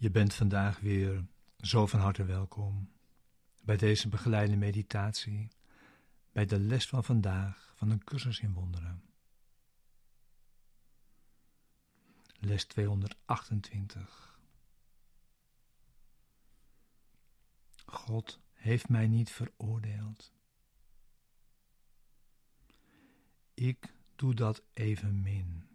Je bent vandaag weer zo van harte welkom bij deze begeleide meditatie, bij de les van vandaag van een cursus in wonderen. Les 228. God heeft mij niet veroordeeld. Ik doe dat evenmin.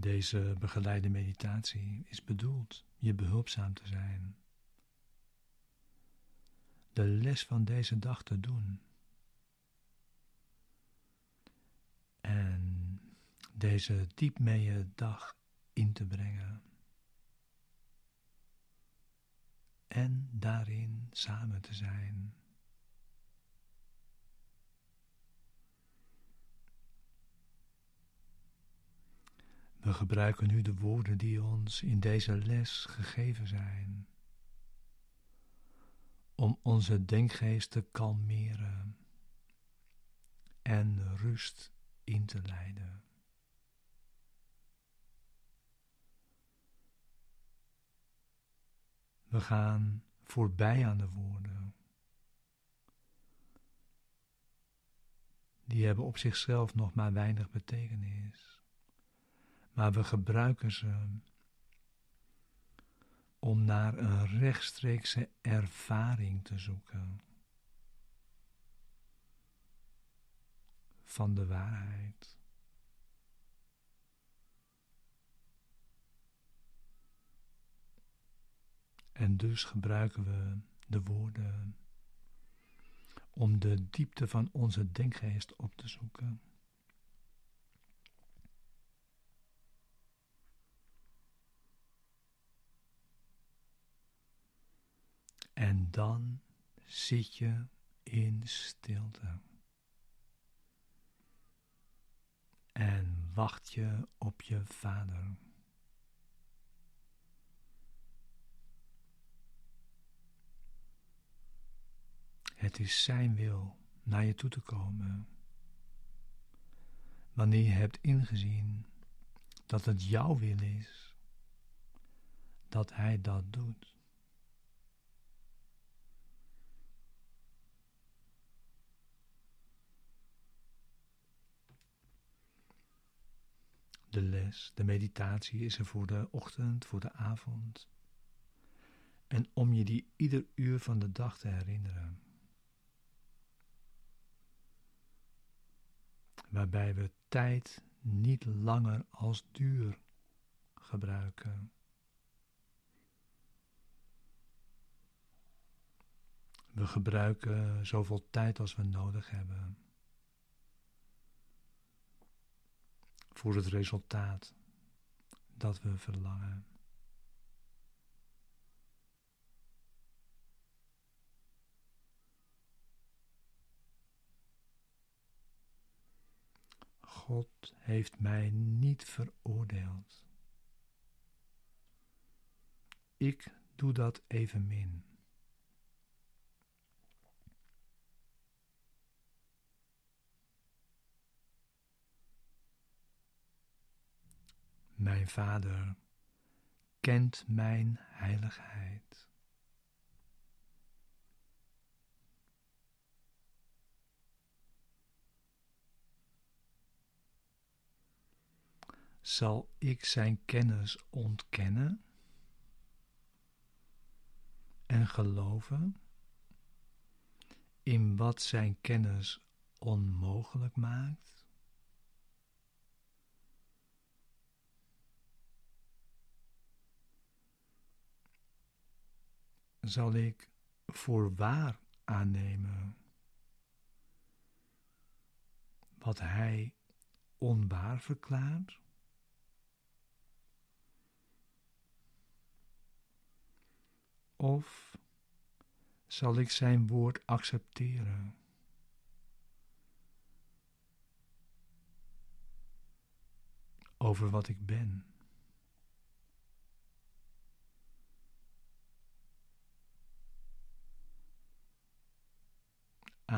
Deze begeleide meditatie is bedoeld je behulpzaam te zijn. De les van deze dag te doen. En deze diep mee dag in te brengen. En daarin samen te zijn. We gebruiken nu de woorden die ons in deze les gegeven zijn, om onze denkgeest te kalmeren en rust in te leiden. We gaan voorbij aan de woorden. Die hebben op zichzelf nog maar weinig betekenis maar we gebruiken ze om naar een rechtstreekse ervaring te zoeken van de waarheid. En dus gebruiken we de woorden om de diepte van onze denkgeest op te zoeken. En dan zit je in stilte. En wacht je op je vader. Het is zijn wil naar je toe te komen. Wanneer je hebt ingezien dat het jouw wil is, dat hij dat doet. De les, de meditatie is er voor de ochtend, voor de avond. En om je die ieder uur van de dag te herinneren. Waarbij we tijd niet langer als duur gebruiken. We gebruiken zoveel tijd als we nodig hebben. Voor het resultaat dat we verlangen. God heeft mij niet veroordeeld. Ik doe dat evenmin. Mijn Vader kent mijn heiligheid. Zal ik zijn kennis ontkennen en geloven in wat zijn kennis onmogelijk maakt? Zal ik voor waar aannemen wat hij onwaar verklaart? Of zal ik zijn woord accepteren? Over wat ik ben.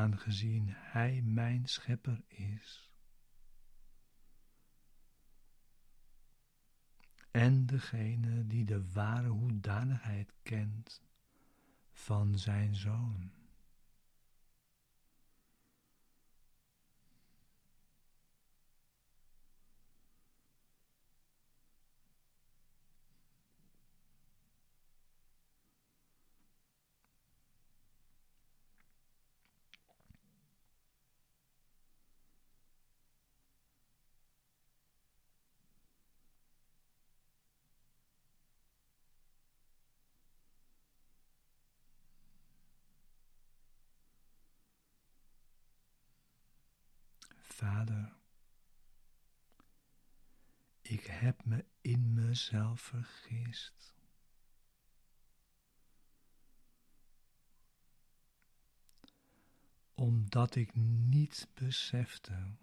Aangezien Hij mijn schepper is. En degene die de ware hoedanigheid kent van zijn zoon. Ik heb me in mezelf vergist. Omdat ik niet besefte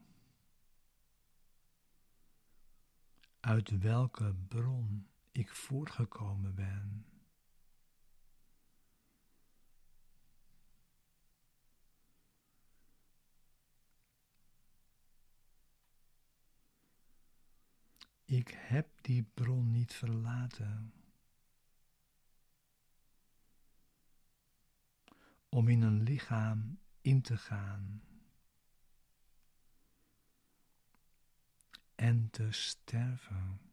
uit welke bron ik voortgekomen ben. Ik heb die bron niet verlaten. Om in een lichaam in te gaan en te sterven.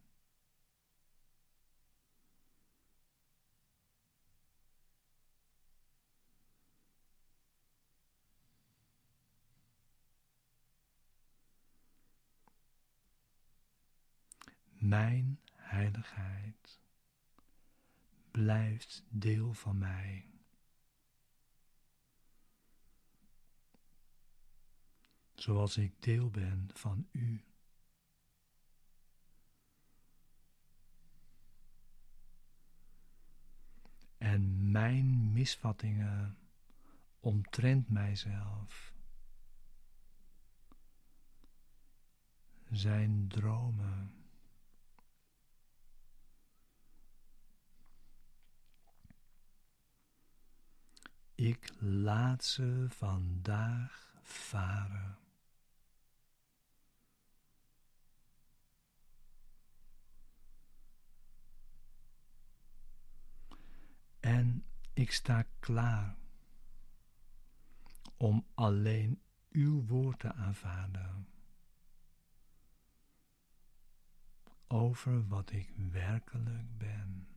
Mijn heiligheid blijft deel van mij. Zoals ik deel ben van u. En mijn misvattingen omtrent mijzelf zijn dromen. Ik laat ze vandaag varen. En ik sta klaar om alleen uw woord te aanvaarden over wat ik werkelijk ben.